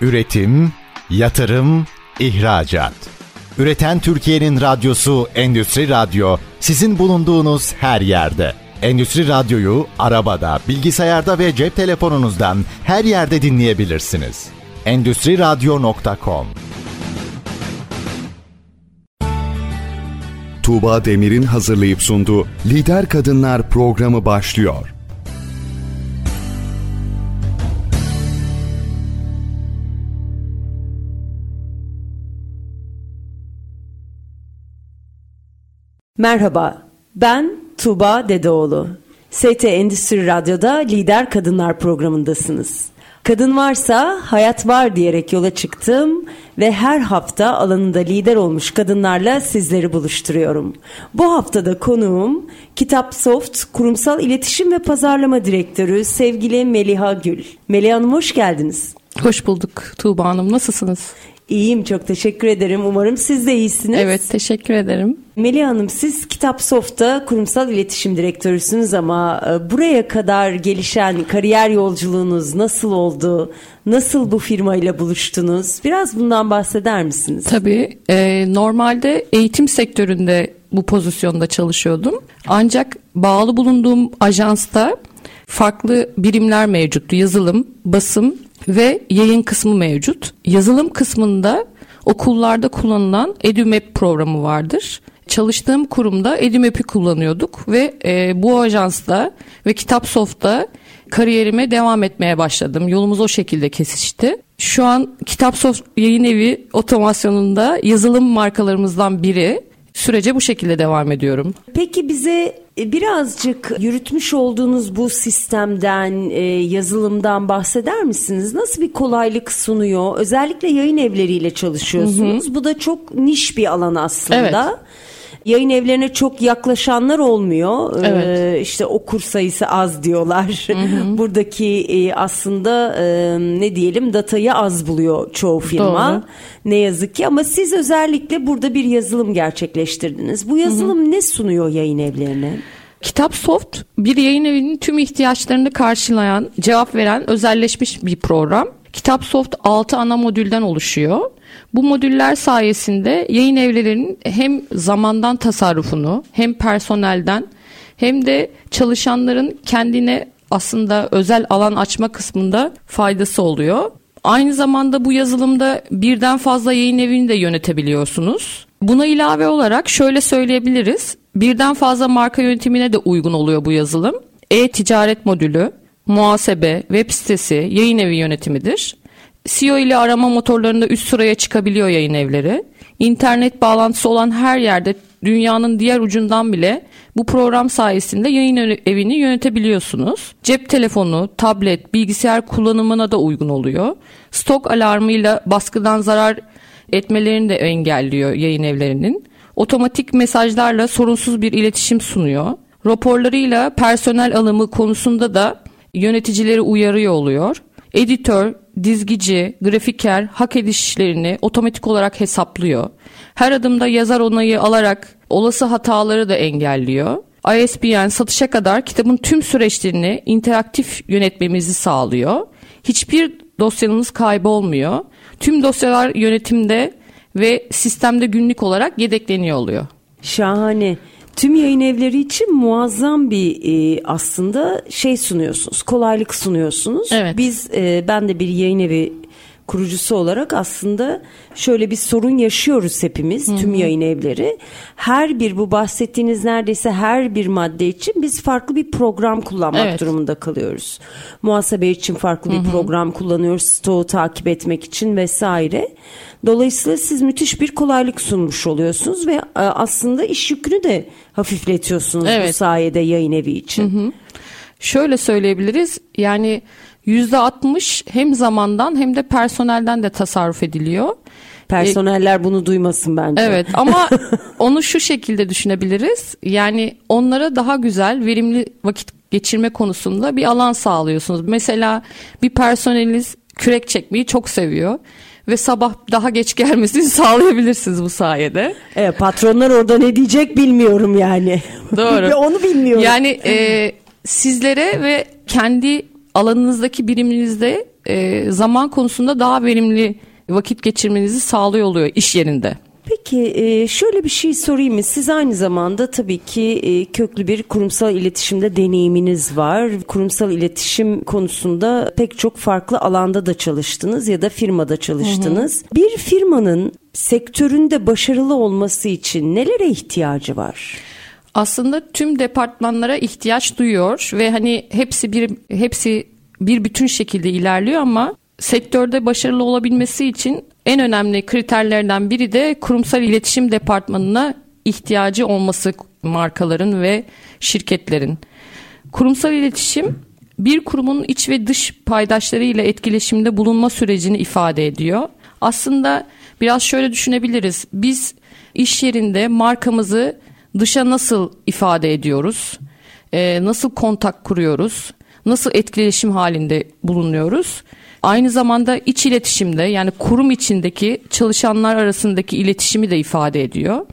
Üretim, yatırım, ihracat. Üreten Türkiye'nin radyosu Endüstri Radyo sizin bulunduğunuz her yerde. Endüstri Radyo'yu arabada, bilgisayarda ve cep telefonunuzdan her yerde dinleyebilirsiniz. Endüstri Radyo.com Tuğba Demir'in hazırlayıp sunduğu Lider Kadınlar programı başlıyor. Merhaba, ben Tuğba Dedeoğlu. ST Endüstri Radyo'da Lider Kadınlar programındasınız. Kadın varsa hayat var diyerek yola çıktım ve her hafta alanında lider olmuş kadınlarla sizleri buluşturuyorum. Bu haftada konuğum Kitap Soft Kurumsal İletişim ve Pazarlama Direktörü sevgili Meliha Gül. Meliha Hanım hoş geldiniz. Hoş bulduk Tuğba Hanım. Nasılsınız? İyiyim çok teşekkür ederim. Umarım siz de iyisiniz. Evet teşekkür ederim. Melih Hanım siz Kitap Soft'ta kurumsal iletişim direktörüsünüz ama e, buraya kadar gelişen kariyer yolculuğunuz nasıl oldu? Nasıl bu firmayla buluştunuz? Biraz bundan bahseder misiniz? Tabii. E, normalde eğitim sektöründe bu pozisyonda çalışıyordum. Ancak bağlı bulunduğum ajansta farklı birimler mevcuttu. Yazılım, basım ve yayın kısmı mevcut. Yazılım kısmında okullarda kullanılan EduMap programı vardır. Çalıştığım kurumda EduMap'i kullanıyorduk ve e, bu ajansla ve Kitapsoft'ta kariyerime devam etmeye başladım. Yolumuz o şekilde kesişti. Şu an Kitapsoft yayın evi otomasyonunda yazılım markalarımızdan biri. Sürece bu şekilde devam ediyorum. Peki bize birazcık yürütmüş olduğunuz bu sistemden, e, yazılımdan bahseder misiniz? Nasıl bir kolaylık sunuyor? Özellikle yayın evleriyle çalışıyorsunuz. Hı hı. Bu da çok niş bir alan aslında. Evet. Yayın evlerine çok yaklaşanlar olmuyor. Ee, evet. Ee, işte okur sayısı az diyorlar. Hı hı. Buradaki e, aslında e, ne diyelim datayı az buluyor çoğu firma. Doğru. Ne yazık ki ama siz özellikle burada bir yazılım gerçekleştirdiniz. Bu yazılım hı hı. ne sunuyor yayın evlerine? Kitap Soft bir yayın evinin tüm ihtiyaçlarını karşılayan, cevap veren özelleşmiş bir program. Kitap Soft 6 ana modülden oluşuyor. Bu modüller sayesinde yayın evlerinin hem zamandan tasarrufunu hem personelden hem de çalışanların kendine aslında özel alan açma kısmında faydası oluyor. Aynı zamanda bu yazılımda birden fazla yayın evini de yönetebiliyorsunuz. Buna ilave olarak şöyle söyleyebiliriz. Birden fazla marka yönetimine de uygun oluyor bu yazılım. E-ticaret modülü, muhasebe, web sitesi, yayın evi yönetimidir. SEO ile arama motorlarında üst sıraya çıkabiliyor yayın evleri. İnternet bağlantısı olan her yerde dünyanın diğer ucundan bile bu program sayesinde yayın evini yönetebiliyorsunuz. Cep telefonu, tablet, bilgisayar kullanımına da uygun oluyor. Stok alarmıyla baskıdan zarar etmelerini de engelliyor yayın evlerinin. Otomatik mesajlarla sorunsuz bir iletişim sunuyor. Raporlarıyla personel alımı konusunda da yöneticileri uyarıyor oluyor. Editör, dizgici, grafiker hak edişlerini otomatik olarak hesaplıyor. Her adımda yazar onayı alarak olası hataları da engelliyor. ISBN satışa kadar kitabın tüm süreçlerini interaktif yönetmemizi sağlıyor. Hiçbir dosyanız kaybolmuyor. Tüm dosyalar yönetimde ve sistemde günlük olarak yedekleniyor oluyor. Şahane tüm yayın evleri için muazzam bir e, aslında şey sunuyorsunuz. Kolaylık sunuyorsunuz. Evet. Biz e, ben de bir yayın evi kurucusu olarak aslında şöyle bir sorun yaşıyoruz hepimiz Hı-hı. tüm yayın evleri. Her bir bu bahsettiğiniz neredeyse her bir madde için biz farklı bir program kullanmak evet. durumunda kalıyoruz. Muhasebe için farklı Hı-hı. bir program kullanıyoruz. Stoğu takip etmek için vesaire. Dolayısıyla siz müthiş bir kolaylık sunmuş oluyorsunuz ve e, aslında iş yükünü de hafifletiyorsunuz evet. bu sayede yayın evi için. Hı hı. Şöyle söyleyebiliriz yani %60 hem zamandan hem de personelden de tasarruf ediliyor. Personeller bunu duymasın bence. Evet ama onu şu şekilde düşünebiliriz. Yani onlara daha güzel, verimli vakit geçirme konusunda bir alan sağlıyorsunuz. Mesela bir personeliniz kürek çekmeyi çok seviyor ve sabah daha geç gelmesini sağlayabilirsiniz bu sayede. Evet, patronlar orada ne diyecek bilmiyorum yani. Doğru. Onu bilmiyorum. Yani e, sizlere ve kendi alanınızdaki biriminizde e, zaman konusunda daha verimli vakit geçirmenizi sağlıyor oluyor iş yerinde. Peki e, şöyle bir şey sorayım mı? Siz aynı zamanda tabii ki e, köklü bir kurumsal iletişimde deneyiminiz var. Kurumsal iletişim konusunda pek çok farklı alanda da çalıştınız ya da firmada çalıştınız. Hı hı. Bir firmanın sektöründe başarılı olması için nelere ihtiyacı var? Aslında tüm departmanlara ihtiyaç duyuyor ve hani hepsi bir hepsi bir bütün şekilde ilerliyor ama sektörde başarılı olabilmesi için en önemli kriterlerden biri de kurumsal iletişim departmanına ihtiyacı olması markaların ve şirketlerin. Kurumsal iletişim bir kurumun iç ve dış paydaşlarıyla etkileşimde bulunma sürecini ifade ediyor. Aslında biraz şöyle düşünebiliriz. Biz iş yerinde markamızı dışa nasıl ifade ediyoruz? Ee, nasıl kontak kuruyoruz? Nasıl etkileşim halinde bulunuyoruz? Aynı zamanda iç iletişimde yani kurum içindeki çalışanlar arasındaki iletişimi de ifade ediyor.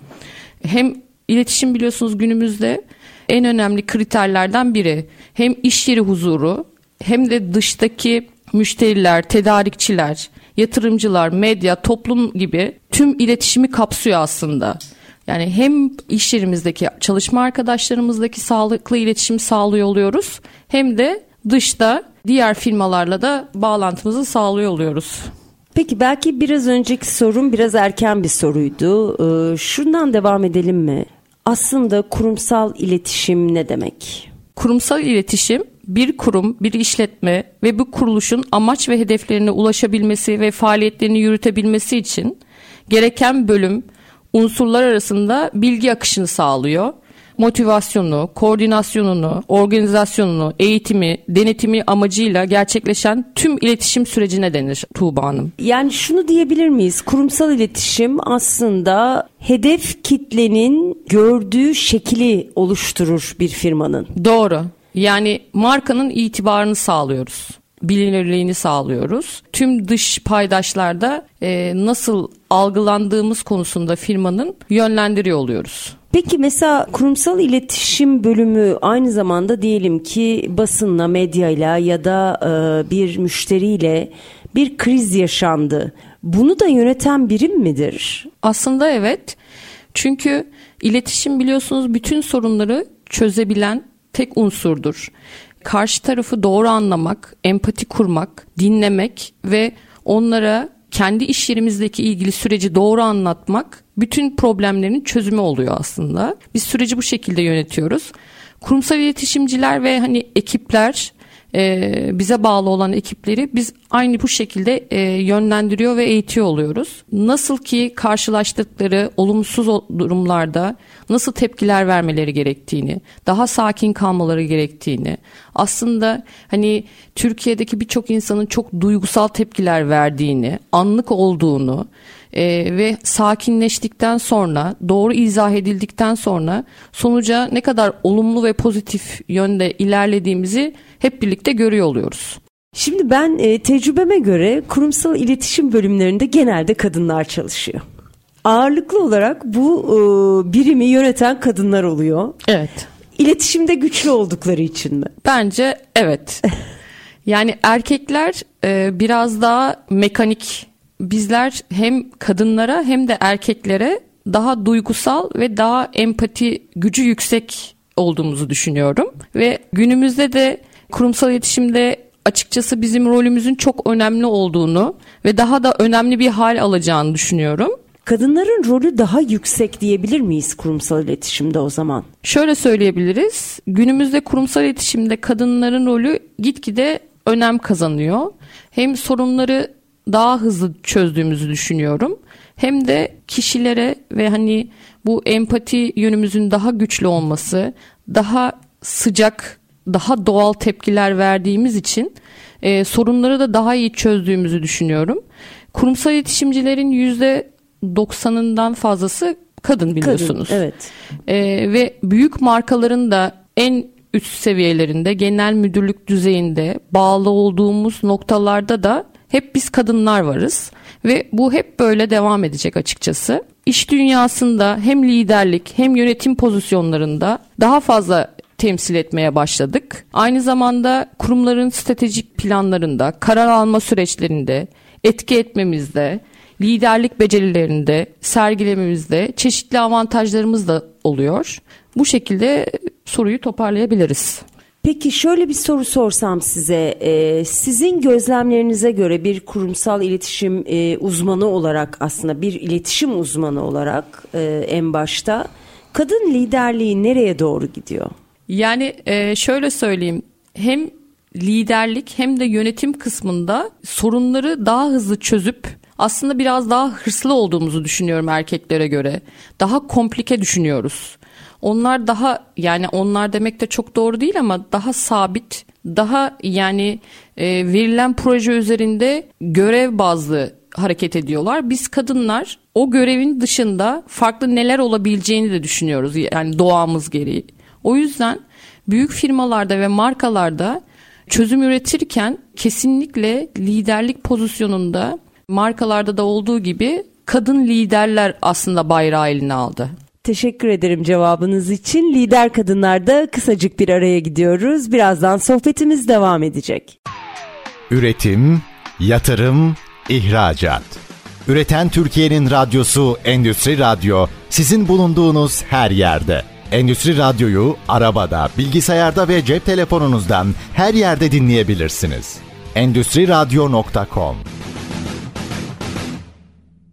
Hem iletişim biliyorsunuz günümüzde en önemli kriterlerden biri. Hem iş yeri huzuru hem de dıştaki müşteriler, tedarikçiler, yatırımcılar, medya, toplum gibi tüm iletişimi kapsıyor aslında. Yani hem iş yerimizdeki çalışma arkadaşlarımızdaki sağlıklı iletişim sağlıyor oluyoruz hem de dışta diğer firmalarla da bağlantımızı sağlıyor oluyoruz. Peki belki biraz önceki sorum biraz erken bir soruydu. Ee, şundan devam edelim mi? Aslında kurumsal iletişim ne demek? Kurumsal iletişim bir kurum, bir işletme ve bu kuruluşun amaç ve hedeflerine ulaşabilmesi ve faaliyetlerini yürütebilmesi için gereken bölüm unsurlar arasında bilgi akışını sağlıyor motivasyonu, koordinasyonunu, organizasyonunu, eğitimi, denetimi amacıyla gerçekleşen tüm iletişim sürecine denir Tuğba Hanım. Yani şunu diyebilir miyiz? Kurumsal iletişim aslında hedef kitlenin gördüğü şekli oluşturur bir firmanın. Doğru. Yani markanın itibarını sağlıyoruz bilinirliğini sağlıyoruz. Tüm dış paydaşlarda e, nasıl algılandığımız konusunda firmanın yönlendiriyor oluyoruz. Peki mesela kurumsal iletişim bölümü aynı zamanda diyelim ki basınla, medyayla ya da e, bir müşteriyle bir kriz yaşandı. Bunu da yöneten birim midir? Aslında evet. Çünkü iletişim biliyorsunuz bütün sorunları çözebilen tek unsurdur. Karşı tarafı doğru anlamak, empati kurmak, dinlemek ve onlara kendi iş yerimizdeki ilgili süreci doğru anlatmak bütün problemlerin çözümü oluyor aslında. Biz süreci bu şekilde yönetiyoruz. Kurumsal iletişimciler ve hani ekipler e, bize bağlı olan ekipleri biz aynı bu şekilde e, yönlendiriyor ve eğitiyor oluyoruz. Nasıl ki karşılaştıkları olumsuz durumlarda nasıl tepkiler vermeleri gerektiğini, daha sakin kalmaları gerektiğini, aslında hani Türkiye'deki birçok insanın çok duygusal tepkiler verdiğini, anlık olduğunu, e, ve sakinleştikten sonra doğru izah edildikten sonra sonuca ne kadar olumlu ve pozitif yönde ilerlediğimizi hep birlikte görüyor oluyoruz. Şimdi ben e, tecrübeme göre kurumsal iletişim bölümlerinde genelde kadınlar çalışıyor. Ağırlıklı olarak bu e, birimi yöneten kadınlar oluyor. Evet. İletişimde güçlü oldukları için mi? Bence evet. yani erkekler e, biraz daha mekanik bizler hem kadınlara hem de erkeklere daha duygusal ve daha empati gücü yüksek olduğumuzu düşünüyorum. Ve günümüzde de kurumsal iletişimde açıkçası bizim rolümüzün çok önemli olduğunu ve daha da önemli bir hal alacağını düşünüyorum. Kadınların rolü daha yüksek diyebilir miyiz kurumsal iletişimde o zaman? Şöyle söyleyebiliriz. Günümüzde kurumsal iletişimde kadınların rolü gitgide önem kazanıyor. Hem sorunları daha hızlı çözdüğümüzü düşünüyorum. Hem de kişilere ve hani bu empati yönümüzün daha güçlü olması, daha sıcak, daha doğal tepkiler verdiğimiz için e, sorunları da daha iyi çözdüğümüzü düşünüyorum. Kurumsal iletişimcilerin yüzde 90'ından fazlası kadın biliyorsunuz. Kadın, evet. E, ve büyük markaların da en üst seviyelerinde, genel müdürlük düzeyinde bağlı olduğumuz noktalarda da hep biz kadınlar varız ve bu hep böyle devam edecek açıkçası. İş dünyasında hem liderlik hem yönetim pozisyonlarında daha fazla temsil etmeye başladık. Aynı zamanda kurumların stratejik planlarında, karar alma süreçlerinde, etki etmemizde, liderlik becerilerinde sergilememizde çeşitli avantajlarımız da oluyor. Bu şekilde soruyu toparlayabiliriz. Peki şöyle bir soru sorsam size, e, sizin gözlemlerinize göre bir kurumsal iletişim e, uzmanı olarak aslında bir iletişim uzmanı olarak e, en başta kadın liderliği nereye doğru gidiyor? Yani şöyle söyleyeyim, hem liderlik hem de yönetim kısmında sorunları daha hızlı çözüp aslında biraz daha hırslı olduğumuzu düşünüyorum erkeklere göre. Daha komplike düşünüyoruz. Onlar daha yani onlar demek de çok doğru değil ama daha sabit, daha yani e, verilen proje üzerinde görev bazlı hareket ediyorlar. Biz kadınlar o görevin dışında farklı neler olabileceğini de düşünüyoruz yani doğamız gereği. O yüzden büyük firmalarda ve markalarda çözüm üretirken kesinlikle liderlik pozisyonunda markalarda da olduğu gibi kadın liderler aslında bayrağı eline aldı. Teşekkür ederim cevabınız için. Lider kadınlarda kısacık bir araya gidiyoruz. Birazdan sohbetimiz devam edecek. Üretim, yatırım, ihracat. Üreten Türkiye'nin radyosu Endüstri Radyo sizin bulunduğunuz her yerde. Endüstri Radyo'yu arabada, bilgisayarda ve cep telefonunuzdan her yerde dinleyebilirsiniz. Endüstri Radyo.com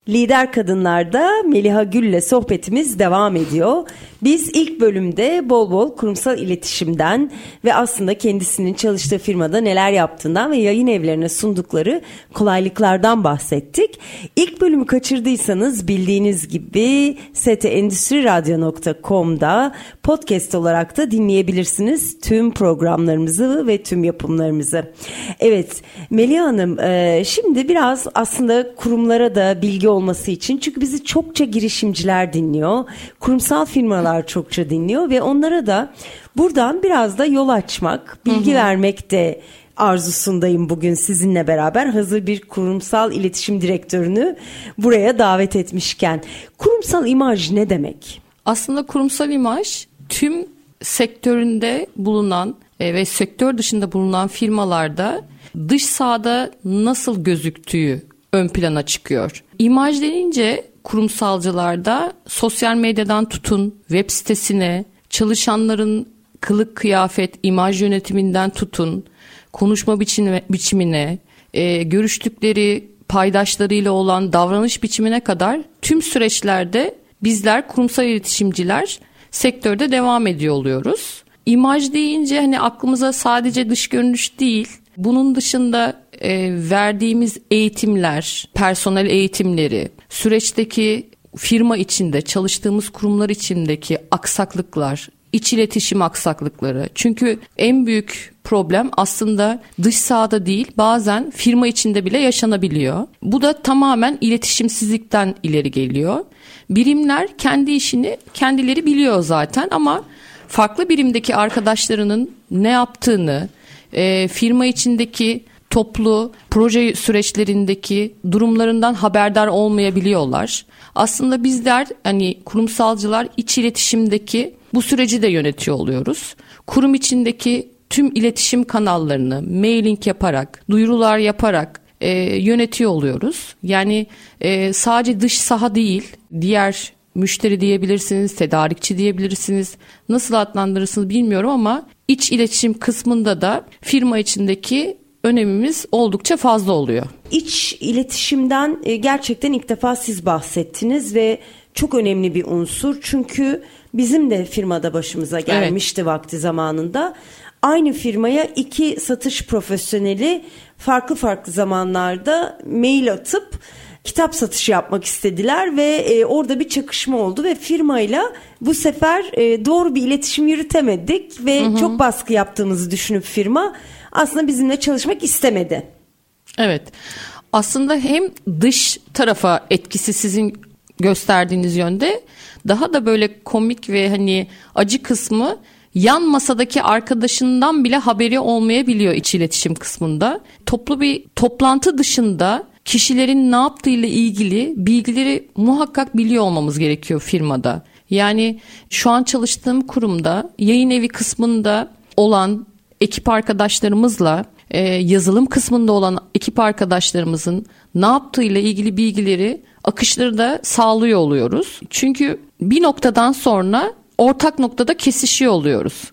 Lider Kadınlar'da Meliha Gül'le sohbetimiz devam ediyor. Biz ilk bölümde bol bol kurumsal iletişimden ve aslında kendisinin çalıştığı firmada neler yaptığından ve yayın evlerine sundukları kolaylıklardan bahsettik. İlk bölümü kaçırdıysanız bildiğiniz gibi stendüstriradyo.com'da podcast olarak da dinleyebilirsiniz tüm programlarımızı ve tüm yapımlarımızı. Evet Melih Hanım e, şimdi biraz aslında kurumlara da bilgi olması için çünkü bizi çokça girişimciler dinliyor. Kurumsal firmalar çokça dinliyor ve onlara da buradan biraz da yol açmak, bilgi vermek de arzusundayım bugün sizinle beraber hazır bir kurumsal iletişim direktörünü buraya davet etmişken. Kurumsal imaj ne demek? Aslında kurumsal imaj tüm sektöründe bulunan e, ve sektör dışında bulunan firmalarda dış sahada nasıl gözüktüğü ön plana çıkıyor. İmaj denince kurumsalcılarda sosyal medyadan tutun web sitesine, çalışanların kılık kıyafet, imaj yönetiminden tutun, konuşma biçimine, biçimine, e, görüştükleri paydaşlarıyla olan davranış biçimine kadar tüm süreçlerde bizler kurumsal iletişimciler sektörde devam ediyor oluyoruz. İmaj deyince hani aklımıza sadece dış görünüş değil, bunun dışında e, verdiğimiz eğitimler, personel eğitimleri, süreçteki firma içinde, çalıştığımız kurumlar içindeki aksaklıklar, iç iletişim aksaklıkları. Çünkü en büyük problem aslında dış sahada değil bazen firma içinde bile yaşanabiliyor. Bu da tamamen iletişimsizlikten ileri geliyor. Birimler kendi işini kendileri biliyor zaten ama farklı birimdeki arkadaşlarının ne yaptığını, e, firma içindeki toplu proje süreçlerindeki durumlarından haberdar olmayabiliyorlar. Aslında bizler hani kurumsalcılar iç iletişimdeki bu süreci de yönetiyor oluyoruz. Kurum içindeki tüm iletişim kanallarını mailing yaparak, duyurular yaparak e, yönetiyor oluyoruz. Yani e, sadece dış saha değil, diğer müşteri diyebilirsiniz, tedarikçi diyebilirsiniz. Nasıl adlandırırsınız bilmiyorum ama iç iletişim kısmında da firma içindeki önemimiz oldukça fazla oluyor. İç iletişimden e, gerçekten ilk defa siz bahsettiniz ve çok önemli bir unsur. Çünkü bizim de firmada başımıza gelmişti evet. vakti zamanında. Aynı firmaya iki satış profesyoneli farklı farklı zamanlarda mail atıp kitap satışı yapmak istediler ve e, orada bir çakışma oldu ve firmayla bu sefer e, doğru bir iletişim yürütemedik ve hı hı. çok baskı yaptığımızı düşünüp firma aslında bizimle çalışmak istemedi. Evet. Aslında hem dış tarafa etkisi sizin gösterdiğiniz yönde daha da böyle komik ve hani acı kısmı yan masadaki arkadaşından bile haberi olmayabiliyor iç iletişim kısmında. Toplu bir toplantı dışında kişilerin ne yaptığıyla ilgili bilgileri muhakkak biliyor olmamız gerekiyor firmada. Yani şu an çalıştığım kurumda yayın evi kısmında olan ekip arkadaşlarımızla e, yazılım kısmında olan ekip arkadaşlarımızın ne yaptığıyla ilgili bilgileri akışları da sağlıyor oluyoruz. Çünkü bir noktadan sonra ortak noktada kesişiyor oluyoruz.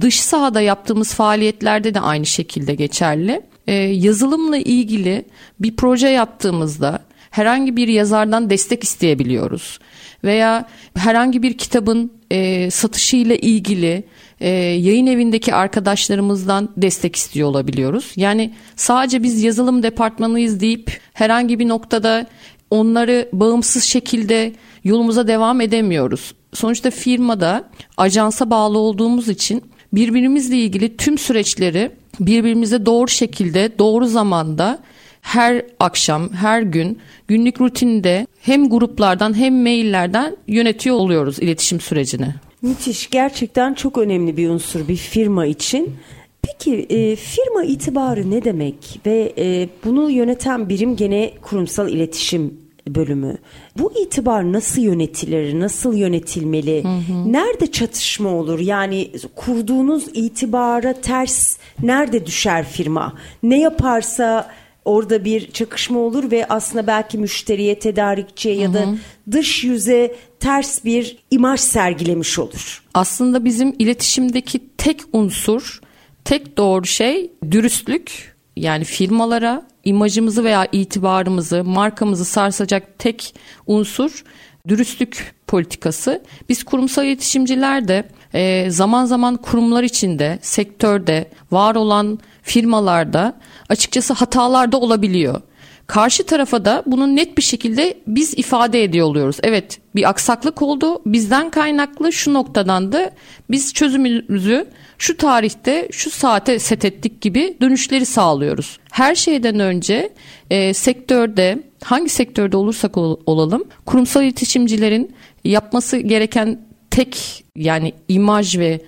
Dış sahada yaptığımız faaliyetlerde de aynı şekilde geçerli. Ee, yazılımla ilgili bir proje yaptığımızda herhangi bir yazardan destek isteyebiliyoruz. Veya herhangi bir kitabın e, satışıyla ilgili e, yayın evindeki arkadaşlarımızdan destek istiyor olabiliyoruz. Yani sadece biz yazılım departmanıyız deyip herhangi bir noktada onları bağımsız şekilde yolumuza devam edemiyoruz. Sonuçta firmada ajansa bağlı olduğumuz için birbirimizle ilgili tüm süreçleri birbirimize doğru şekilde, doğru zamanda her akşam, her gün günlük rutinde hem gruplardan hem maillerden yönetiyor oluyoruz iletişim sürecini. Müthiş. Gerçekten çok önemli bir unsur bir firma için. Peki e, firma itibarı ne demek ve e, bunu yöneten birim gene kurumsal iletişim bölümü. Bu itibar nasıl yönetilir, nasıl yönetilmeli, hı hı. nerede çatışma olur? Yani kurduğunuz itibara ters nerede düşer firma? Ne yaparsa orada bir çakışma olur ve aslında belki müşteriye, tedarikçiye ya da dış yüze ters bir imaj sergilemiş olur. Aslında bizim iletişimdeki tek unsur, tek doğru şey dürüstlük. Yani firmalara imajımızı veya itibarımızı, markamızı sarsacak tek unsur dürüstlük politikası. Biz kurumsal iletişimciler de e, zaman zaman kurumlar içinde, sektörde, var olan firmalarda açıkçası hatalar da olabiliyor. Karşı tarafa da bunu net bir şekilde biz ifade ediyor oluyoruz. Evet bir aksaklık oldu bizden kaynaklı şu noktadan da biz çözümümüzü şu tarihte şu saate set ettik gibi dönüşleri sağlıyoruz. Her şeyden önce e, sektörde hangi sektörde olursak olalım kurumsal iletişimcilerin yapması gereken tek yani imaj ve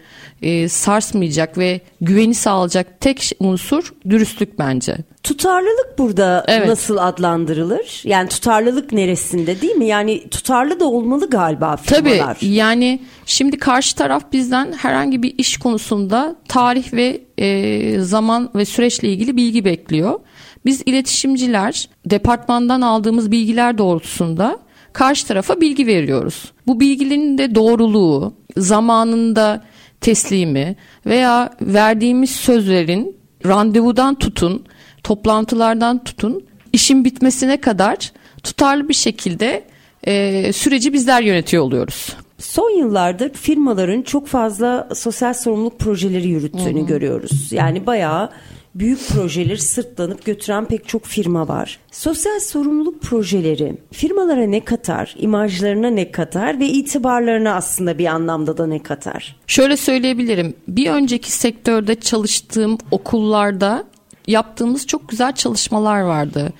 e, sarsmayacak ve güveni sağlayacak tek unsur dürüstlük bence. Tutarlılık burada evet. nasıl adlandırılır? Yani tutarlılık neresinde değil mi? Yani tutarlı da olmalı galiba firmalar. Tabii yani şimdi karşı taraf bizden herhangi bir iş konusunda tarih ve e, zaman ve süreçle ilgili bilgi bekliyor. Biz iletişimciler departmandan aldığımız bilgiler doğrultusunda karşı tarafa bilgi veriyoruz. Bu bilginin de doğruluğu, zamanında teslimi veya verdiğimiz sözlerin randevudan tutun, toplantılardan tutun, işin bitmesine kadar tutarlı bir şekilde e, süreci bizler yönetiyor oluyoruz. Son yıllarda firmaların çok fazla sosyal sorumluluk projeleri yürüttüğünü Hı-hı. görüyoruz. Yani bayağı büyük projeleri sırtlanıp götüren pek çok firma var. Sosyal sorumluluk projeleri firmalara ne katar, imajlarına ne katar ve itibarlarına aslında bir anlamda da ne katar? Şöyle söyleyebilirim. Bir önceki sektörde çalıştığım okullarda yaptığımız çok güzel çalışmalar vardı.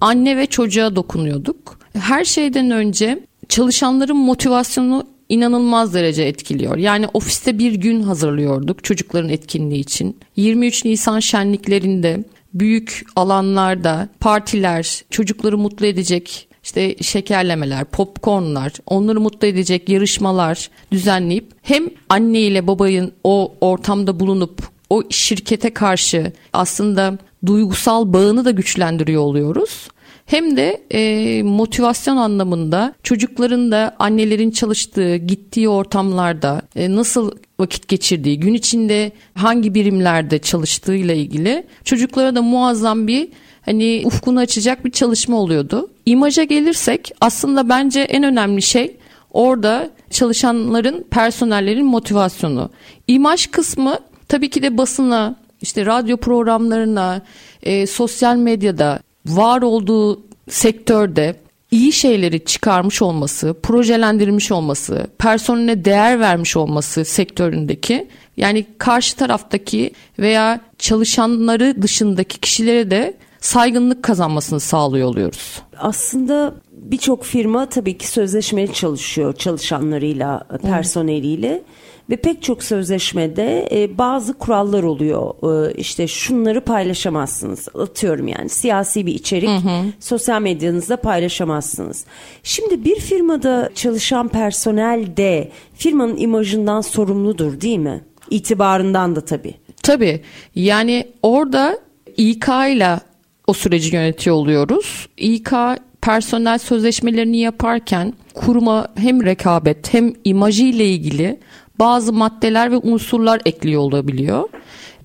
Anne ve çocuğa dokunuyorduk. Her şeyden önce çalışanların motivasyonu inanılmaz derece etkiliyor. Yani ofiste bir gün hazırlıyorduk çocukların etkinliği için. 23 Nisan şenliklerinde büyük alanlarda partiler, çocukları mutlu edecek işte şekerlemeler, popcornlar, onları mutlu edecek yarışmalar düzenleyip hem anne ile babayın o ortamda bulunup o şirkete karşı aslında duygusal bağını da güçlendiriyor oluyoruz hem de e, motivasyon anlamında çocukların da annelerin çalıştığı, gittiği ortamlarda e, nasıl vakit geçirdiği, gün içinde hangi birimlerde çalıştığıyla ilgili çocuklara da muazzam bir hani ufkunu açacak bir çalışma oluyordu. İmaja gelirsek aslında bence en önemli şey orada çalışanların, personellerin motivasyonu. İmaj kısmı tabii ki de basına, işte radyo programlarına, e, sosyal medyada var olduğu sektörde iyi şeyleri çıkarmış olması, projelendirilmiş olması, personeline değer vermiş olması sektöründeki yani karşı taraftaki veya çalışanları dışındaki kişilere de saygınlık kazanmasını sağlıyor oluyoruz. Aslında birçok firma tabii ki sözleşmeli çalışıyor çalışanlarıyla, personeliyle. Ve pek çok sözleşmede e, bazı kurallar oluyor. E, işte şunları paylaşamazsınız. Atıyorum yani siyasi bir içerik hı hı. sosyal medyanızda paylaşamazsınız. Şimdi bir firmada çalışan personel de firmanın imajından sorumludur değil mi? İtibarından da tabii. Tabii. Yani orada İK ile o süreci yönetiyor oluyoruz. İK personel sözleşmelerini yaparken kuruma hem rekabet hem imajı ile ilgili bazı maddeler ve unsurlar ekliyor olabiliyor.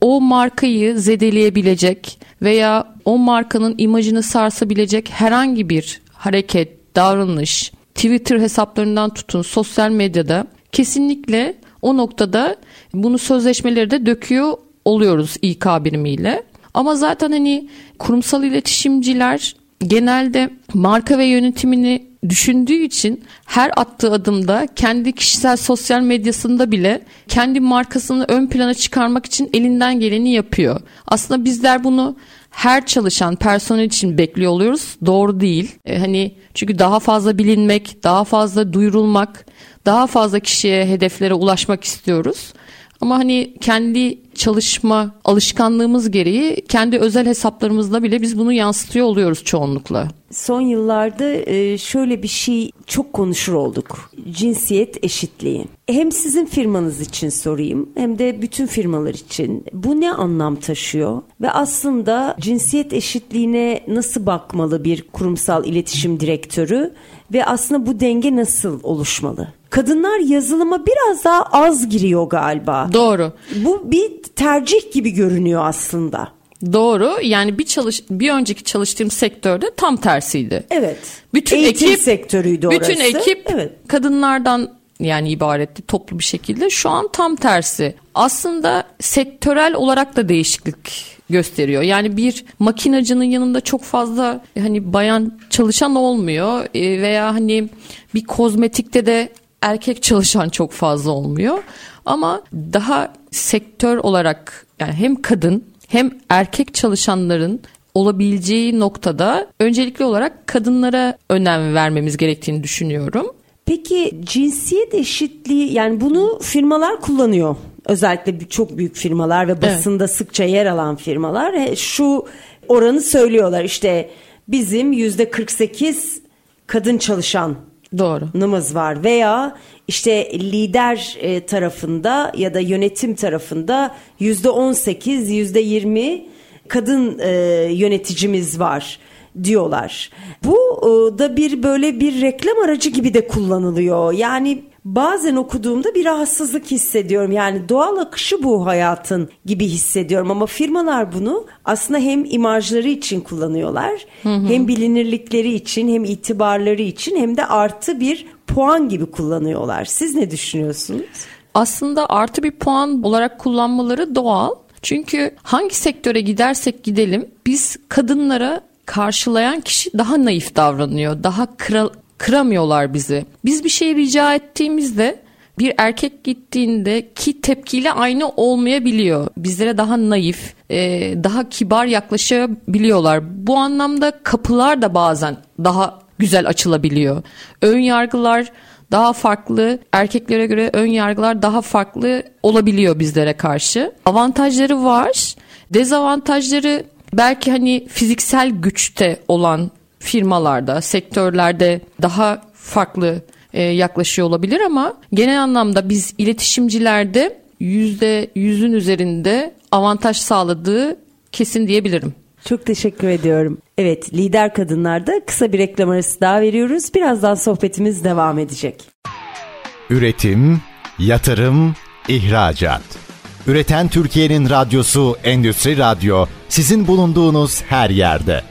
O markayı zedeleyebilecek veya o markanın imajını sarsabilecek herhangi bir hareket, davranış, Twitter hesaplarından tutun sosyal medyada kesinlikle o noktada bunu sözleşmeleri de döküyor oluyoruz İK birimiyle. Ama zaten hani kurumsal iletişimciler genelde marka ve yönetimini düşündüğü için her attığı adımda kendi kişisel sosyal medyasında bile kendi markasını ön plana çıkarmak için elinden geleni yapıyor. Aslında bizler bunu her çalışan personel için bekliyor oluyoruz. Doğru değil. E, hani çünkü daha fazla bilinmek, daha fazla duyurulmak, daha fazla kişiye, hedeflere ulaşmak istiyoruz. Ama hani kendi çalışma alışkanlığımız gereği kendi özel hesaplarımızda bile biz bunu yansıtıyor oluyoruz çoğunlukla. Son yıllarda e, şöyle bir şey çok konuşur olduk. Cinsiyet eşitliği. Hem sizin firmanız için sorayım hem de bütün firmalar için. Bu ne anlam taşıyor? Ve aslında cinsiyet eşitliğine nasıl bakmalı bir kurumsal iletişim direktörü? Ve aslında bu denge nasıl oluşmalı? Kadınlar yazılıma biraz daha az giriyor galiba. Doğru. Bu bir tercih gibi görünüyor aslında. Doğru. Yani bir çalış bir önceki çalıştığım sektörde tam tersiydi. Evet. Bütün Eğitim ekip sektörüydü orası. Bütün ekip evet. kadınlardan yani ibaretti toplu bir şekilde. Şu an tam tersi. Aslında sektörel olarak da değişiklik gösteriyor. Yani bir makinacının yanında çok fazla hani bayan çalışan olmuyor e, veya hani bir kozmetikte de erkek çalışan çok fazla olmuyor. Ama daha sektör olarak yani hem kadın hem erkek çalışanların olabileceği noktada öncelikli olarak kadınlara önem vermemiz gerektiğini düşünüyorum. Peki cinsiyet eşitliği yani bunu firmalar kullanıyor. Özellikle çok büyük firmalar ve basında evet. sıkça yer alan firmalar şu oranı söylüyorlar. İşte bizim yüzde 48 kadın çalışan Doğru. Namaz var veya işte lider e, tarafında ya da yönetim tarafında yüzde on sekiz yüzde yirmi kadın e, yöneticimiz var diyorlar. Bu e, da bir böyle bir reklam aracı gibi de kullanılıyor. Yani bazen okuduğumda bir rahatsızlık hissediyorum. Yani doğal akışı bu hayatın gibi hissediyorum ama firmalar bunu aslında hem imajları için kullanıyorlar, hı hı. hem bilinirlikleri için, hem itibarları için hem de artı bir puan gibi kullanıyorlar. Siz ne düşünüyorsunuz? Aslında artı bir puan olarak kullanmaları doğal. Çünkü hangi sektöre gidersek gidelim biz kadınlara karşılayan kişi daha naif davranıyor. Daha kral, kıramıyorlar bizi. Biz bir şey rica ettiğimizde bir erkek gittiğinde ki tepkiyle aynı olmayabiliyor. Bizlere daha naif, e, daha kibar yaklaşabiliyorlar. Bu anlamda kapılar da bazen daha güzel açılabiliyor. Ön yargılar daha farklı, erkeklere göre ön yargılar daha farklı olabiliyor bizlere karşı. Avantajları var. Dezavantajları belki hani fiziksel güçte olan firmalarda, sektörlerde daha farklı e, yaklaşıyor olabilir ama genel anlamda biz iletişimcilerde yüzde yüzün üzerinde avantaj sağladığı kesin diyebilirim. Çok teşekkür ediyorum. Evet lider kadınlarda kısa bir reklam arası daha veriyoruz. Birazdan sohbetimiz devam edecek. Üretim, yatırım, ihracat. Üreten Türkiye'nin radyosu Endüstri Radyo sizin bulunduğunuz her yerde.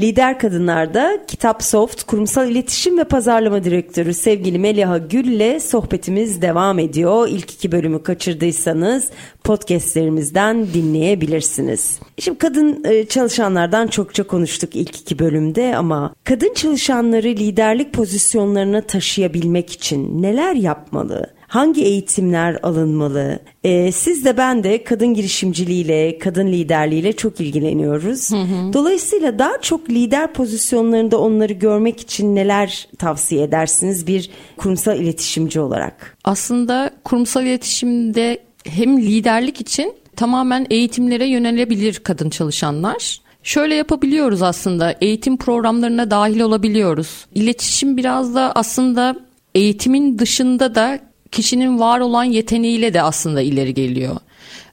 Lider Kadınlar'da Kitap Soft Kurumsal İletişim ve Pazarlama Direktörü sevgili Meliha Gül ile sohbetimiz devam ediyor. İlk iki bölümü kaçırdıysanız podcastlerimizden dinleyebilirsiniz. Şimdi kadın e, çalışanlardan çokça konuştuk ilk iki bölümde ama kadın çalışanları liderlik pozisyonlarına taşıyabilmek için neler yapmalı? Hangi eğitimler alınmalı? Ee, siz de ben de kadın girişimciliğiyle, kadın liderliğiyle çok ilgileniyoruz. Hı hı. Dolayısıyla daha çok lider pozisyonlarında onları görmek için neler tavsiye edersiniz bir kurumsal iletişimci olarak? Aslında kurumsal iletişimde hem liderlik için tamamen eğitimlere yönelebilir kadın çalışanlar. Şöyle yapabiliyoruz aslında eğitim programlarına dahil olabiliyoruz. İletişim biraz da aslında eğitimin dışında da kişinin var olan yeteneğiyle de aslında ileri geliyor.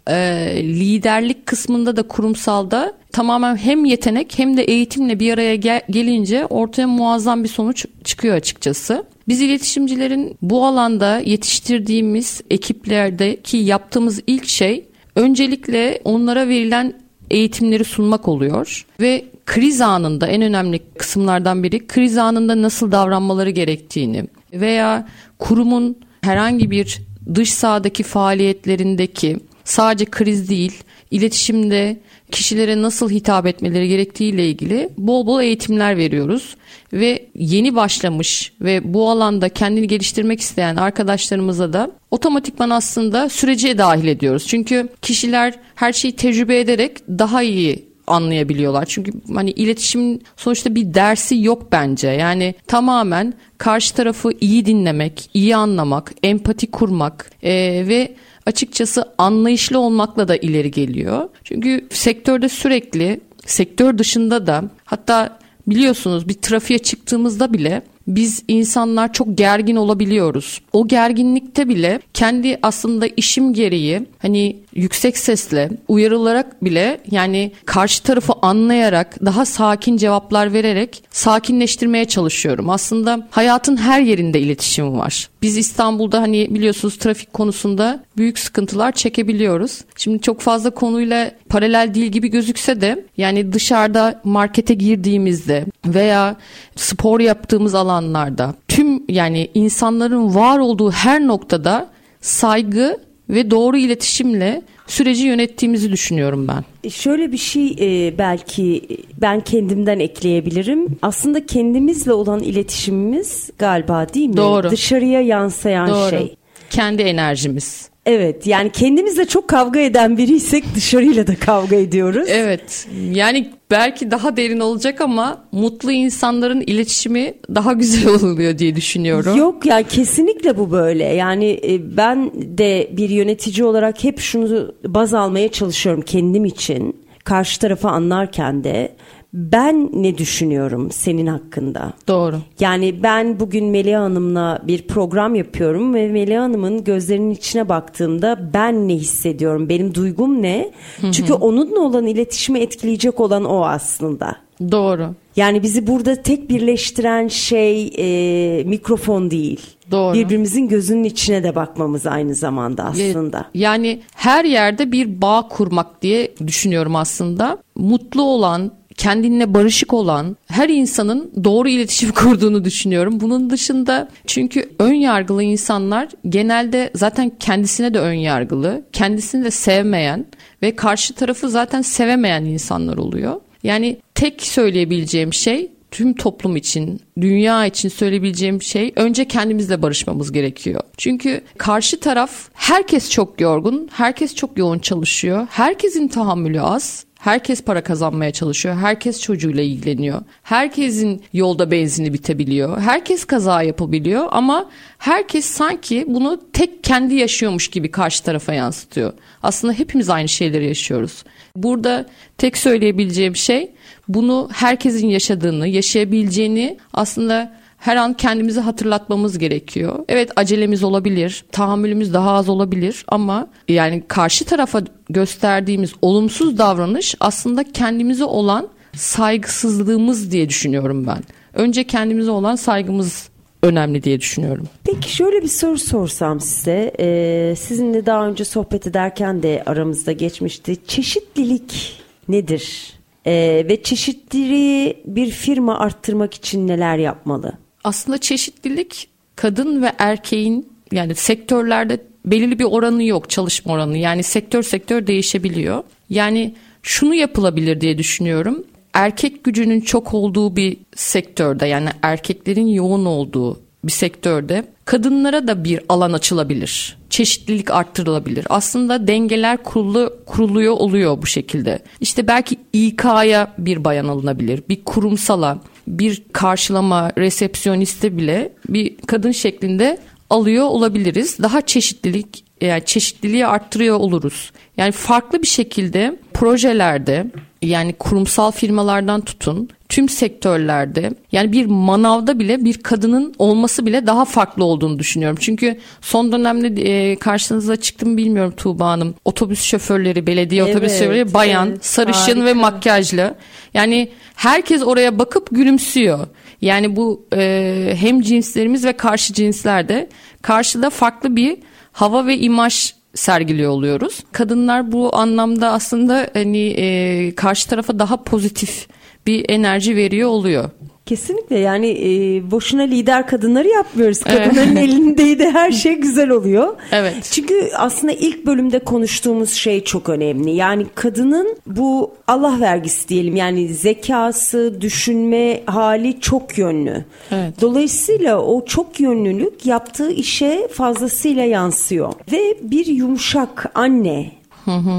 Ee, liderlik kısmında da kurumsalda tamamen hem yetenek hem de eğitimle bir araya gel- gelince ortaya muazzam bir sonuç çıkıyor açıkçası. Biz iletişimcilerin bu alanda yetiştirdiğimiz ekiplerdeki yaptığımız ilk şey öncelikle onlara verilen eğitimleri sunmak oluyor ve kriz anında en önemli kısımlardan biri kriz anında nasıl davranmaları gerektiğini veya kurumun herhangi bir dış sahadaki faaliyetlerindeki sadece kriz değil iletişimde kişilere nasıl hitap etmeleri gerektiği ile ilgili bol bol eğitimler veriyoruz ve yeni başlamış ve bu alanda kendini geliştirmek isteyen arkadaşlarımıza da otomatikman aslında sürece dahil ediyoruz. Çünkü kişiler her şeyi tecrübe ederek daha iyi anlayabiliyorlar. Çünkü hani iletişim sonuçta bir dersi yok bence. Yani tamamen karşı tarafı iyi dinlemek, iyi anlamak, empati kurmak e, ve açıkçası anlayışlı olmakla da ileri geliyor. Çünkü sektörde sürekli sektör dışında da hatta biliyorsunuz bir trafiğe çıktığımızda bile biz insanlar çok gergin olabiliyoruz. O gerginlikte bile kendi aslında işim gereği hani yüksek sesle uyarılarak bile yani karşı tarafı anlayarak daha sakin cevaplar vererek sakinleştirmeye çalışıyorum. Aslında hayatın her yerinde iletişim var. Biz İstanbul'da hani biliyorsunuz trafik konusunda büyük sıkıntılar çekebiliyoruz. Şimdi çok fazla konuyla paralel değil gibi gözükse de yani dışarıda markete girdiğimizde veya spor yaptığımız alanlarda tüm yani insanların var olduğu her noktada saygı ve doğru iletişimle süreci yönettiğimizi düşünüyorum ben. E, şöyle bir şey e, belki ben kendimden ekleyebilirim. Aslında kendimizle olan iletişimimiz galiba değil mi? Doğru. Dışarıya yansıyan Doğru. şey. Kendi enerjimiz. Evet yani kendimizle çok kavga eden biriysek dışarıyla da kavga ediyoruz. Evet yani belki daha derin olacak ama mutlu insanların iletişimi daha güzel oluyor diye düşünüyorum. Yok ya yani kesinlikle bu böyle. Yani e, ben de bir yönetici olarak hep şunu baz almaya çalışıyorum kendim için. Karşı tarafı anlarken de ben ne düşünüyorum senin hakkında? Doğru. Yani ben bugün Melih Hanım'la bir program yapıyorum ve Melih Hanım'ın gözlerinin içine baktığımda ben ne hissediyorum? Benim duygum ne? Çünkü onunla olan iletişimi etkileyecek olan o aslında. Doğru. Yani bizi burada tek birleştiren şey e, mikrofon değil. Doğru. Birbirimizin gözünün içine de bakmamız aynı zamanda aslında. Yani her yerde bir bağ kurmak diye düşünüyorum aslında. Mutlu olan, kendinle barışık olan her insanın doğru iletişim kurduğunu düşünüyorum. Bunun dışında çünkü ön yargılı insanlar genelde zaten kendisine de ön yargılı, kendisini de sevmeyen ve karşı tarafı zaten sevemeyen insanlar oluyor. Yani tek söyleyebileceğim şey tüm toplum için, dünya için söyleyebileceğim şey önce kendimizle barışmamız gerekiyor. Çünkü karşı taraf herkes çok yorgun, herkes çok yoğun çalışıyor, herkesin tahammülü az. Herkes para kazanmaya çalışıyor. Herkes çocuğuyla ilgileniyor. Herkesin yolda benzini bitebiliyor. Herkes kaza yapabiliyor ama herkes sanki bunu tek kendi yaşıyormuş gibi karşı tarafa yansıtıyor. Aslında hepimiz aynı şeyleri yaşıyoruz. Burada tek söyleyebileceğim şey bunu herkesin yaşadığını, yaşayabileceğini aslında her an kendimizi hatırlatmamız gerekiyor. Evet acelemiz olabilir, tahammülümüz daha az olabilir ama yani karşı tarafa gösterdiğimiz olumsuz davranış aslında kendimize olan saygısızlığımız diye düşünüyorum ben. Önce kendimize olan saygımız önemli diye düşünüyorum. Peki şöyle bir soru sorsam size. Ee, sizinle daha önce sohbet ederken de aramızda geçmişti. Çeşitlilik nedir? Ee, ve çeşitliliği bir firma arttırmak için neler yapmalı? Aslında çeşitlilik kadın ve erkeğin yani sektörlerde belirli bir oranı yok çalışma oranı. Yani sektör sektör değişebiliyor. Yani şunu yapılabilir diye düşünüyorum. Erkek gücünün çok olduğu bir sektörde yani erkeklerin yoğun olduğu bir sektörde kadınlara da bir alan açılabilir. Çeşitlilik arttırılabilir. Aslında dengeler kurulu, kuruluyor oluyor bu şekilde. İşte belki İK'ya bir bayan alınabilir. Bir kurumsala, bir karşılama resepsiyoniste bile bir kadın şeklinde alıyor olabiliriz. Daha çeşitlilik yani çeşitliliği arttırıyor oluruz. Yani farklı bir şekilde projelerde yani kurumsal firmalardan tutun tüm sektörlerde yani bir manavda bile bir kadının olması bile daha farklı olduğunu düşünüyorum. Çünkü son dönemde e, karşınıza çıktım bilmiyorum Tuğba Hanım. Otobüs şoförleri, belediye evet, otobüs şoförleri bayan, evet, sarışın harika. ve makyajlı. Yani herkes oraya bakıp gülümsüyor. Yani bu e, hem cinslerimiz ve karşı cinslerde karşıda farklı bir hava ve imaj sergiliyor oluyoruz. Kadınlar bu anlamda aslında hani e, karşı tarafa daha pozitif bir enerji veriyor oluyor. Kesinlikle yani e, boşuna lider kadınları yapmıyoruz. Kadınların evet. elindeydi her şey güzel oluyor. Evet. Çünkü aslında ilk bölümde konuştuğumuz şey çok önemli. Yani kadının bu Allah vergisi diyelim yani zekası, düşünme hali çok yönlü. Evet. Dolayısıyla o çok yönlülük yaptığı işe fazlasıyla yansıyor. Ve bir yumuşak anne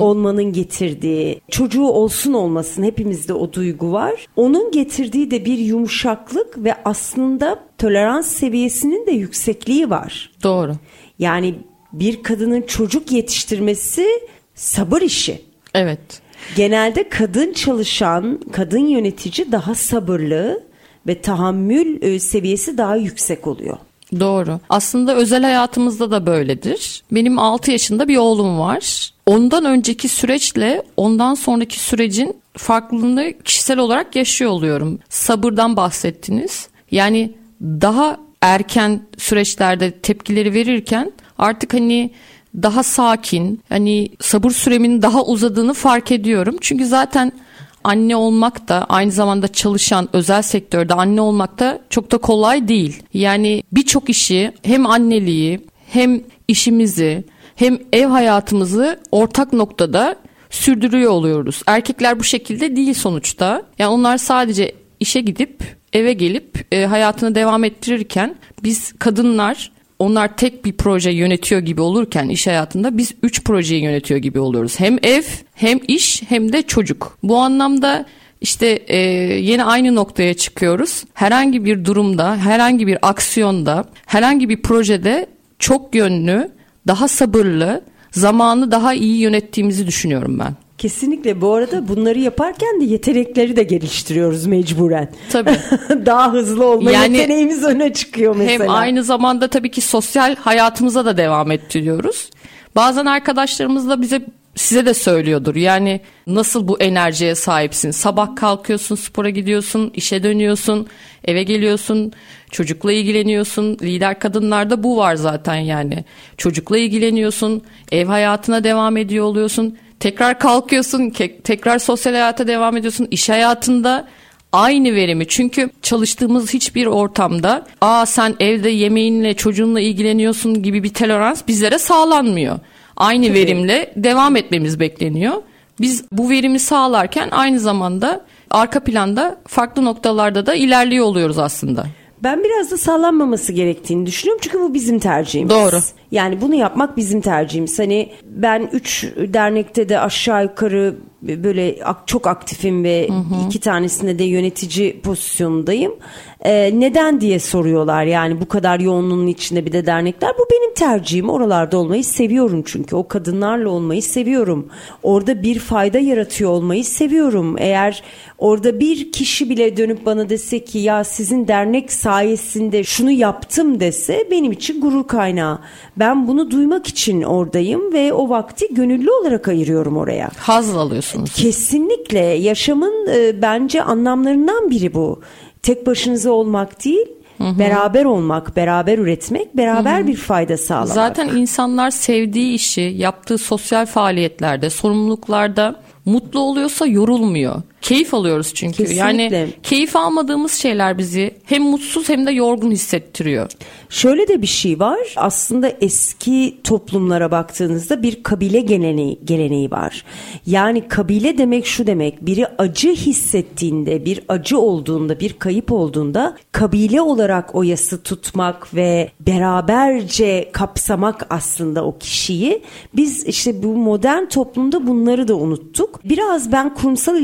olmanın getirdiği çocuğu olsun olmasın hepimizde o duygu var. Onun getirdiği de bir yumuşaklık ve aslında tolerans seviyesinin de yüksekliği var. Doğru. Yani bir kadının çocuk yetiştirmesi sabır işi. Evet. Genelde kadın çalışan, kadın yönetici daha sabırlı ve tahammül e, seviyesi daha yüksek oluyor. Doğru. Aslında özel hayatımızda da böyledir. Benim 6 yaşında bir oğlum var. Ondan önceki süreçle ondan sonraki sürecin farklılığını kişisel olarak yaşıyor oluyorum. Sabırdan bahsettiniz. Yani daha erken süreçlerde tepkileri verirken artık hani daha sakin, hani sabır süremin daha uzadığını fark ediyorum. Çünkü zaten anne olmak da aynı zamanda çalışan özel sektörde anne olmak da çok da kolay değil. Yani birçok işi hem anneliği hem işimizi hem ev hayatımızı ortak noktada sürdürüyor oluyoruz. Erkekler bu şekilde değil sonuçta. Yani onlar sadece işe gidip eve gelip e, hayatını devam ettirirken biz kadınlar onlar tek bir proje yönetiyor gibi olurken iş hayatında biz üç projeyi yönetiyor gibi oluyoruz. Hem ev hem iş hem de çocuk. Bu anlamda işte e, yine aynı noktaya çıkıyoruz. Herhangi bir durumda, herhangi bir aksiyonda, herhangi bir projede çok yönlü, daha sabırlı, zamanı daha iyi yönettiğimizi düşünüyorum ben. Kesinlikle bu arada bunları yaparken de yetenekleri de geliştiriyoruz mecburen. Tabii. Daha hızlı olma yani, yeteneğimiz öne çıkıyor mesela. Hem aynı zamanda tabii ki sosyal hayatımıza da devam ettiriyoruz. Bazen arkadaşlarımız da bize size de söylüyordur. Yani nasıl bu enerjiye sahipsin? Sabah kalkıyorsun, spora gidiyorsun, işe dönüyorsun, eve geliyorsun, çocukla ilgileniyorsun. Lider kadınlarda bu var zaten yani. Çocukla ilgileniyorsun, ev hayatına devam ediyor oluyorsun Tekrar kalkıyorsun, tekrar sosyal hayata devam ediyorsun. İş hayatında aynı verimi. Çünkü çalıştığımız hiçbir ortamda aa sen evde yemeğinle çocuğunla ilgileniyorsun gibi bir tolerans bizlere sağlanmıyor. Aynı Tabii. verimle devam etmemiz bekleniyor. Biz bu verimi sağlarken aynı zamanda arka planda farklı noktalarda da ilerliyor oluyoruz aslında. Ben biraz da sallanmaması gerektiğini düşünüyorum çünkü bu bizim tercihimiz. Doğru. Yani bunu yapmak bizim tercihimiz. Hani ben üç dernekte de aşağı yukarı böyle çok aktifim ve hı hı. iki tanesinde de yönetici pozisyonundayım. Ee, neden diye soruyorlar yani bu kadar yoğunluğun içinde bir de dernekler. Bu benim tercihim. Oralarda olmayı seviyorum çünkü. O kadınlarla olmayı seviyorum. Orada bir fayda yaratıyor olmayı seviyorum. Eğer orada bir kişi bile dönüp bana dese ki ya sizin dernek sayesinde şunu yaptım dese benim için gurur kaynağı. Ben bunu duymak için oradayım ve o vakti gönüllü olarak ayırıyorum oraya. Haz alıyorsunuz. Kesinlikle yaşamın e, bence anlamlarından biri bu. Tek başınıza olmak değil, Hı hı. Beraber olmak, beraber üretmek, beraber hı hı. bir fayda sağlamak. Zaten insanlar sevdiği işi, yaptığı sosyal faaliyetlerde, sorumluluklarda mutlu oluyorsa yorulmuyor. Keyif alıyoruz çünkü. Kesinlikle. Yani keyif almadığımız şeyler bizi hem mutsuz hem de yorgun hissettiriyor. Şöyle de bir şey var. Aslında eski toplumlara baktığınızda bir kabile geleneği, geleneği var. Yani kabile demek şu demek. Biri acı hissettiğinde, bir acı olduğunda, bir kayıp olduğunda kabile olarak o yası tutmak ve beraberce kapsamak aslında o kişiyi. Biz işte bu modern toplumda bunları da unuttuk. Biraz ben kurumsal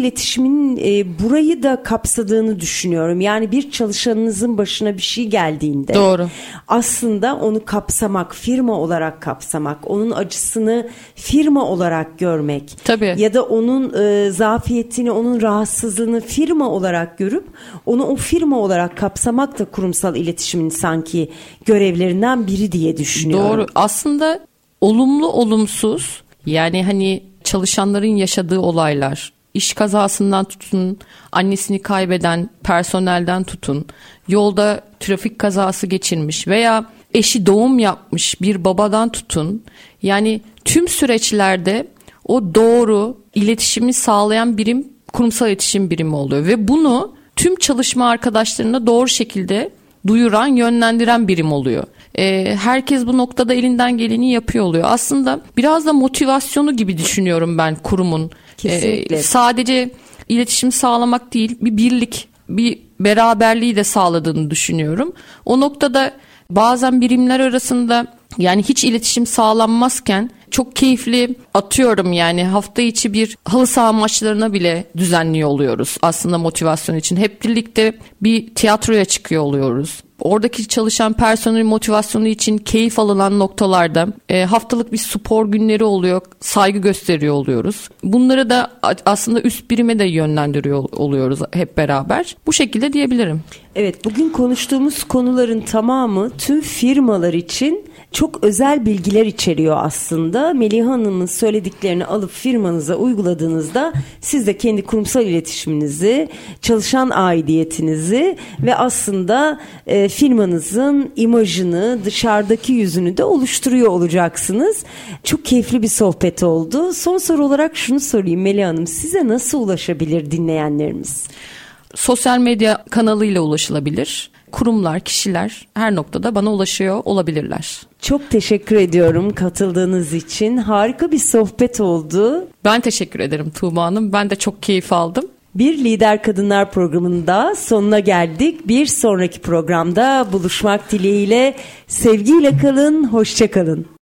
iletişimin e, burayı da kapsadığını düşünüyorum. Yani bir çalışanınızın başına bir şey geldiğinde Doğru aslında onu kapsamak, firma olarak kapsamak, onun acısını firma olarak görmek. Tabii. Ya da onun e, zafiyetini, onun rahatsızlığını firma olarak görüp onu o firma olarak kapsamak da kurumsal iletişimin sanki görevlerinden biri diye düşünüyorum. Doğru. Aslında olumlu olumsuz yani hani çalışanların yaşadığı olaylar, iş kazasından tutun, annesini kaybeden personelden tutun, yolda trafik kazası geçirmiş veya eşi doğum yapmış bir babadan tutun. Yani tüm süreçlerde o doğru iletişimi sağlayan birim kurumsal iletişim birimi oluyor ve bunu tüm çalışma arkadaşlarına doğru şekilde duyuran, yönlendiren birim oluyor. Ee, herkes bu noktada elinden geleni yapıyor oluyor. Aslında biraz da motivasyonu gibi düşünüyorum ben kurumun. Kesinlikle. Ee, sadece iletişim sağlamak değil, bir birlik, bir beraberliği de sağladığını düşünüyorum. O noktada bazen birimler arasında yani hiç iletişim sağlanmazken çok keyifli atıyorum yani hafta içi bir halı saha maçlarına bile düzenliyor oluyoruz aslında motivasyon için. Hep birlikte bir tiyatroya çıkıyor oluyoruz. Oradaki çalışan personel motivasyonu için keyif alınan noktalarda e, haftalık bir spor günleri oluyor, saygı gösteriyor oluyoruz. Bunları da aslında üst birime de yönlendiriyor oluyoruz hep beraber. Bu şekilde diyebilirim. Evet, bugün konuştuğumuz konuların tamamı tüm firmalar için çok özel bilgiler içeriyor aslında. Melih Hanım'ın söylediklerini alıp firmanıza uyguladığınızda siz de kendi kurumsal iletişiminizi, çalışan aidiyetinizi ve aslında e, firmanızın imajını, dışarıdaki yüzünü de oluşturuyor olacaksınız. Çok keyifli bir sohbet oldu. Son soru olarak şunu sorayım Melih Hanım. Size nasıl ulaşabilir dinleyenlerimiz? Sosyal medya kanalıyla ulaşılabilir kurumlar, kişiler her noktada bana ulaşıyor olabilirler. Çok teşekkür ediyorum katıldığınız için. Harika bir sohbet oldu. Ben teşekkür ederim Tuğba Hanım. Ben de çok keyif aldım. Bir Lider Kadınlar programında sonuna geldik. Bir sonraki programda buluşmak dileğiyle sevgiyle kalın, hoşça kalın.